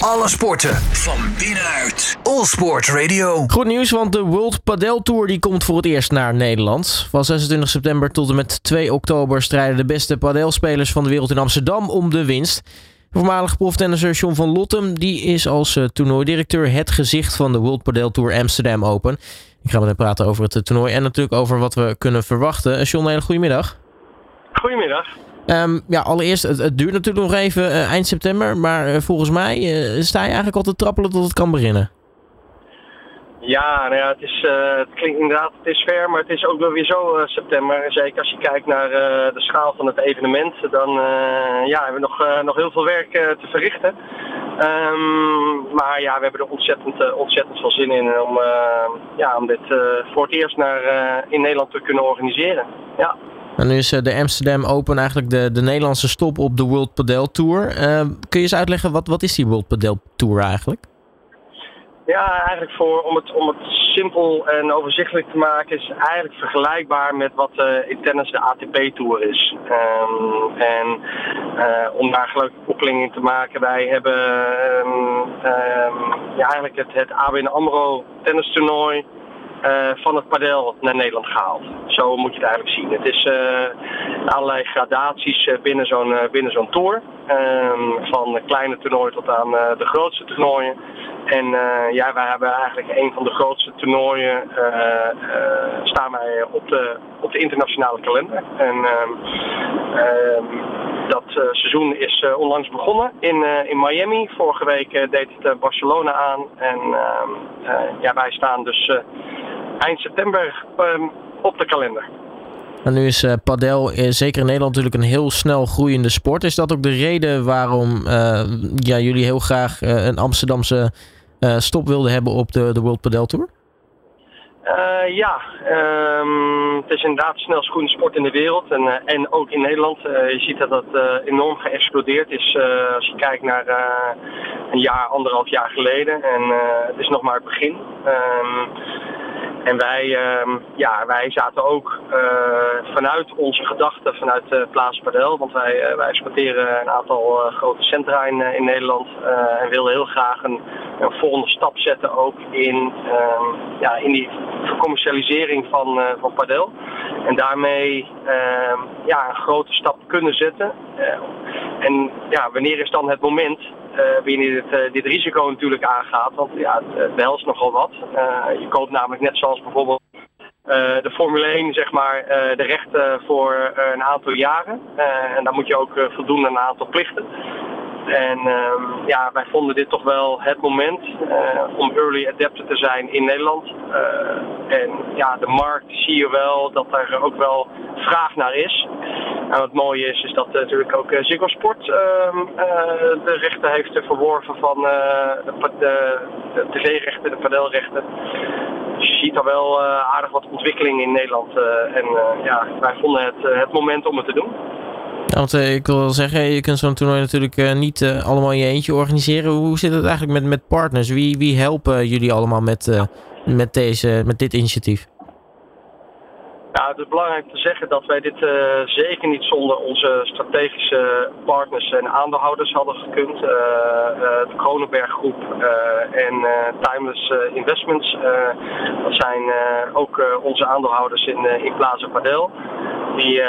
Alle sporten van binnenuit. All Sport Radio. Goed nieuws, want de World Padel Tour die komt voor het eerst naar Nederland. Van 26 september tot en met 2 oktober strijden de beste padelspelers van de wereld in Amsterdam om de winst. Voormalig proftennisser John van Lottem die is als uh, toernooidirecteur het gezicht van de World Padel Tour Amsterdam Open. Ik ga met hem praten over het toernooi en natuurlijk over wat we kunnen verwachten. Uh, John, een hele goede middag. Goedemiddag. Um, ja, allereerst, het, duurt natuurlijk nog even uh, eind september, maar uh, volgens mij uh, sta je eigenlijk al te trappelen tot het kan beginnen. Ja, nou ja, het, is, het klinkt inderdaad, het is ver, maar het is ook wel weer zo september. Zeker als je kijkt naar de schaal van het evenement, dan ja, hebben we nog, nog heel veel werk te verrichten. Um, maar ja, we hebben er ontzettend, ontzettend veel zin in om, ja, om dit voor het eerst in Nederland te kunnen organiseren. Ja. En nu is de Amsterdam Open eigenlijk de, de Nederlandse stop op de World Padel Tour. Uh, kun je eens uitleggen, wat, wat is die World Padel Tour eigenlijk? Ja, eigenlijk voor, om, het, om het simpel en overzichtelijk te maken, is eigenlijk vergelijkbaar met wat uh, in tennis de ATP Tour is. Um, en uh, om daar gelijk koppeling in te maken, wij hebben um, ja, eigenlijk het, het ABN AMRO tennistoernooi uh, van het padel naar Nederland gehaald. Zo moet je het eigenlijk zien. Het is uh, allerlei gradaties uh, binnen zo'n binnen zo'n tour. Um, van kleine toernooien tot aan de grootste toernooien. En ja, wij hebben eigenlijk een van de grootste toernooien staan wij op de, op de internationale kalender. En ehm, dat seizoen is onlangs begonnen in, in Miami. Vorige week deed het Barcelona aan. En ehm, ja, wij staan dus eind september um, op de kalender. En nu is uh, padel, uh, zeker in Nederland, natuurlijk een heel snel groeiende sport. Is dat ook de reden waarom uh, ja, jullie heel graag een Amsterdamse stop wilden hebben op de, de World Padel Tour? ja, um, het is inderdaad de snelst groeiende sport in de wereld en, en ook in Nederland. je ziet dat dat enorm geëxplodeerd is als je kijkt naar een jaar, anderhalf jaar geleden. En het is nog maar het begin. Um, en wij, uh, ja, wij zaten ook uh, vanuit onze gedachten, vanuit uh, Plaats Padel, want wij, uh, wij exporteren een aantal grote centra in, in Nederland en wilden heel graag een, een, volgende stap zetten ook in, ehm, ja, in die commercialisering van, van padel. En daarmee ehm, ja, een grote stap kunnen zetten. en ja, wanneer is dan het moment uh, wanneer dit, uh, dit risico natuurlijk aangaat. Want ja, het behelst nogal wat. Je koopt namelijk net zoals bijvoorbeeld de Formule 1 zeg maar, de rechten voor een aantal jaren. en dan moet je ook voldoen aan een aantal plichten. En uh, ja, wij vonden dit toch wel het moment om early adapter te zijn in Nederland. En ja, de markt zie je wel dat er ook wel vraag naar is. En wat mooi is, is dat natuurlijk ook Ziggo Sport ehm, de rechten heeft verworven van de, de, de tv-rechten, de padelrechten. Dus je ziet al wel aardig wat ontwikkeling in Nederland. en ja, wij vonden het het moment om het te doen. Want ik wil zeggen, je kunt zo'n toernooi natuurlijk niet allemaal in je eentje organiseren. Hoe zit het eigenlijk met, met partners? Wie, wie helpen jullie allemaal met, met, deze, met dit initiatief? Ja, het is belangrijk te zeggen dat wij dit zeker niet zonder onze strategische partners en aandeelhouders hadden gekund. de Kronenberg Groep en Timeless Investments. dat zijn ook onze aandeelhouders in, in Plaza Padel die, uh,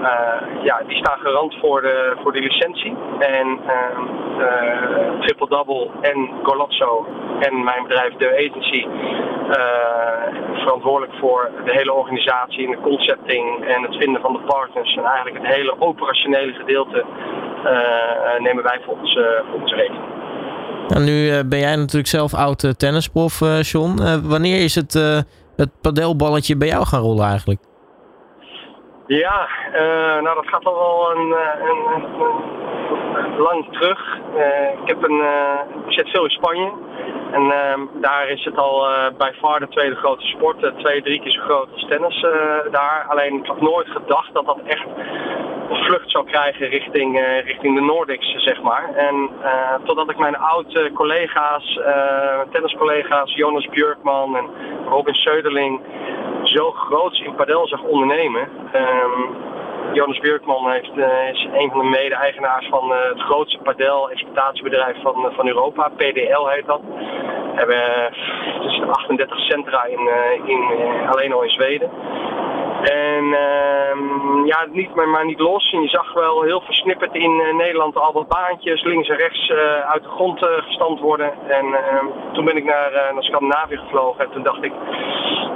uh, ja, die staan garant voor de, voor de licentie. En uh, Triple Double en Golazzo en mijn bedrijf De Agency verantwoordelijk voor de hele organisatie en de concepting en het vinden van de partners. En eigenlijk het hele operationele gedeelte nemen wij voor ons, voor ons rekening. Nou, nu ben jij natuurlijk zelf oud tennisprof, John. wanneer is het, het padelballetje bij jou gaan rollen eigenlijk? Ja, uh, nou dat gaat al wel een, eh, een, lang terug. Uh, ik, heb een, ik zit veel in Spanje. En ehm, daar is het al bij far de tweede grote sport. twee, drie keer zo groot als tennis daar. Alleen ik had nooit gedacht dat dat echt vlucht zou krijgen richting, richting de Nordics, zeg maar. En totdat ik mijn oude collega's, tenniscollega's, Jonas Björkman en Robin Söderling zo groots in padel zag ondernemen. Um, Jonas Björkman heeft, is een van de mede-eigenaars van het grootste padel-exploitatiebedrijf van, van Europa. PDL heet dat. We hebben dus 38 centra in, in, alleen al in Zweden. En uh, ja, niet, maar, maar niet los. Je zag wel heel versnipperd in Nederland al wat baantjes links en rechts uit de grond gestampt worden. En ehm, toen ben ik naar, naar Scandinavië gevlogen en toen dacht ik,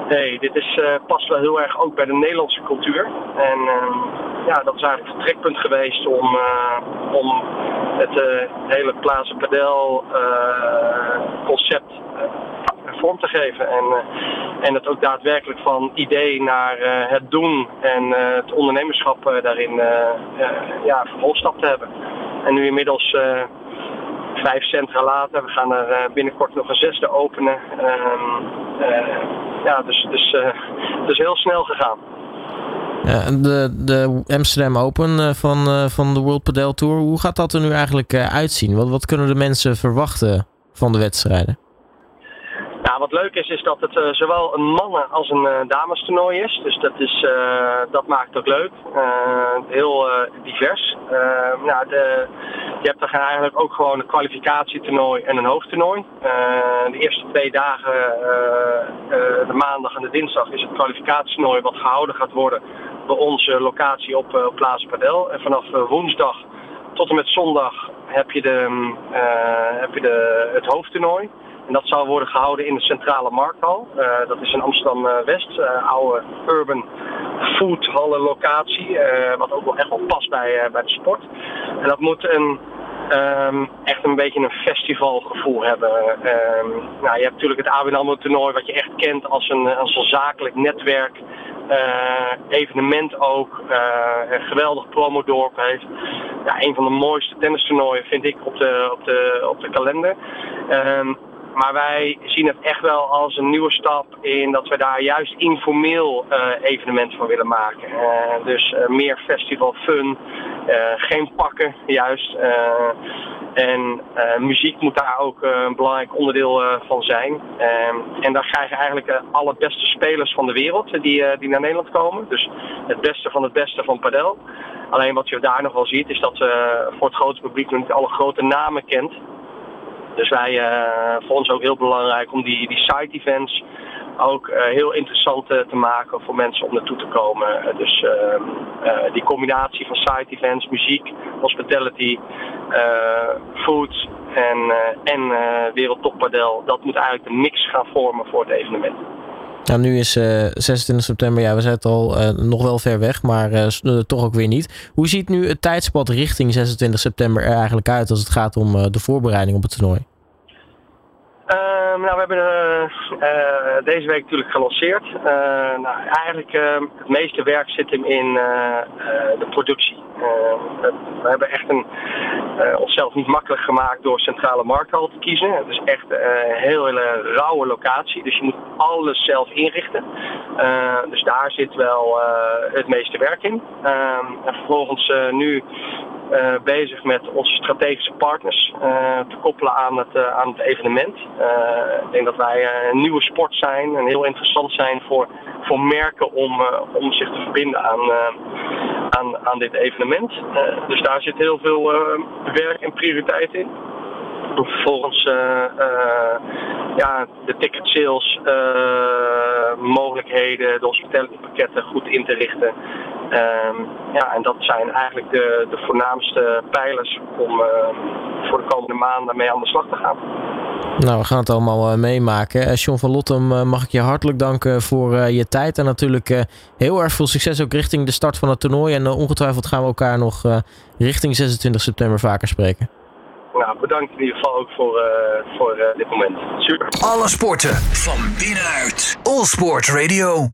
nee, dit is, past wel heel erg ook bij de Nederlandse cultuur. En ehm, ja, dat is eigenlijk het vertrekpunt geweest om, om het hele Plaza Padel concept vorm te geven. En, uh, en het ook daadwerkelijk van idee naar uh, het doen en uh, het ondernemerschap daarin ja, vervolgstap te hebben. En nu inmiddels vijf centra later, we gaan er binnenkort nog een zesde openen. Ehm, ja, dus, dus het is heel snel gegaan. Ja, de, de Amsterdam Open van, van de World Padel Tour, hoe gaat dat er nu eigenlijk uitzien? Wat, wat kunnen de mensen verwachten van de wedstrijden? Nou, wat leuk is, is dat het uh, zowel een mannen- als een uh, damestoernooi is. Dus dat, is, uh, dat maakt het ook leuk. heel divers. nou, de, je hebt er eigenlijk ook gewoon een kwalificatietoernooi en een hoofdtoernooi. de eerste twee dagen, de maandag en de dinsdag, is het kwalificatietoernooi wat gehouden gaat worden bij onze locatie op, op Plaza Padel. En vanaf woensdag tot en met zondag heb je, de, heb je de, het hoofdtoernooi. En dat zal worden gehouden in de centrale markthal. Dat is in Amsterdam-West, oude urban foodhallen locatie. Wat ook wel echt wel past bij, bij de sport. En dat moet um, echt een beetje een festivalgevoel hebben. Um, nou, je hebt natuurlijk het ABN AMRO toernooi wat je echt kent als een, als een zakelijk netwerk. evenement ook. een geweldig promodorp heeft. Ja, een van de mooiste tennistoernooien vind ik op de, op de, op de kalender. Um, maar wij zien het echt wel als een nieuwe stap in dat we daar juist informeel uh, evenementen van willen maken. Uh, dus uh, meer festival fun, geen pakken juist. en muziek moet daar ook een belangrijk onderdeel van zijn. en daar krijgen eigenlijk de allerbeste spelers van de wereld die, die naar Nederland komen. Dus het beste van het beste van padel. Alleen wat je daar nog wel ziet is dat voor het grote publiek nog niet alle grote namen kent. Dus wij, uh, voor ons ook heel belangrijk om die, die side events ook uh, heel interessant uh, te maken voor mensen om naartoe te komen. dus ehm, die combinatie van side events, muziek, hospitality, food en, en wereldtoppadel, dat moet eigenlijk de mix gaan vormen voor het evenement. Nou, nu is 26 september, ja, we zijn al nog wel ver weg, maar toch ook weer niet. Hoe ziet nu het tijdspad richting 26 september er eigenlijk uit als het gaat om de voorbereiding op het toernooi? Uh, nou, we hebben uh, deze week natuurlijk gelanceerd. Uh, nou, eigenlijk ehm, het meeste werk zit hem in de productie. we hebben echt een, onszelf niet makkelijk gemaakt door centrale markthal te kiezen. Het is echt een heel hele rauwe locatie, dus je moet alles zelf inrichten. dus daar zit wel het meeste werk in. Ehm, en vervolgens nu uh, bezig met onze strategische partners uh, te koppelen aan het, uh, aan het evenement. ik denk dat wij een nieuwe sport zijn en heel interessant zijn voor, voor merken om, om zich te verbinden aan, aan, aan dit evenement. dus daar zit heel veel werk en prioriteit in. Vervolgens ja, de ticket sales mogelijkheden, de hospitality pakketten goed in te richten. Um, ja, en dat zijn eigenlijk de, de voornaamste pijlers om voor de komende maanden mee aan de slag te gaan. Nou, we gaan het allemaal uh, meemaken. Uh, John van Lottem, mag ik je hartelijk danken voor je tijd. En natuurlijk heel erg veel succes ook richting de start van het toernooi. En ongetwijfeld gaan we elkaar nog richting 26 september vaker spreken. Nou, bedankt in ieder geval ook voor, voor dit moment. Super. Alle sporten van binnenuit. All Sport Radio.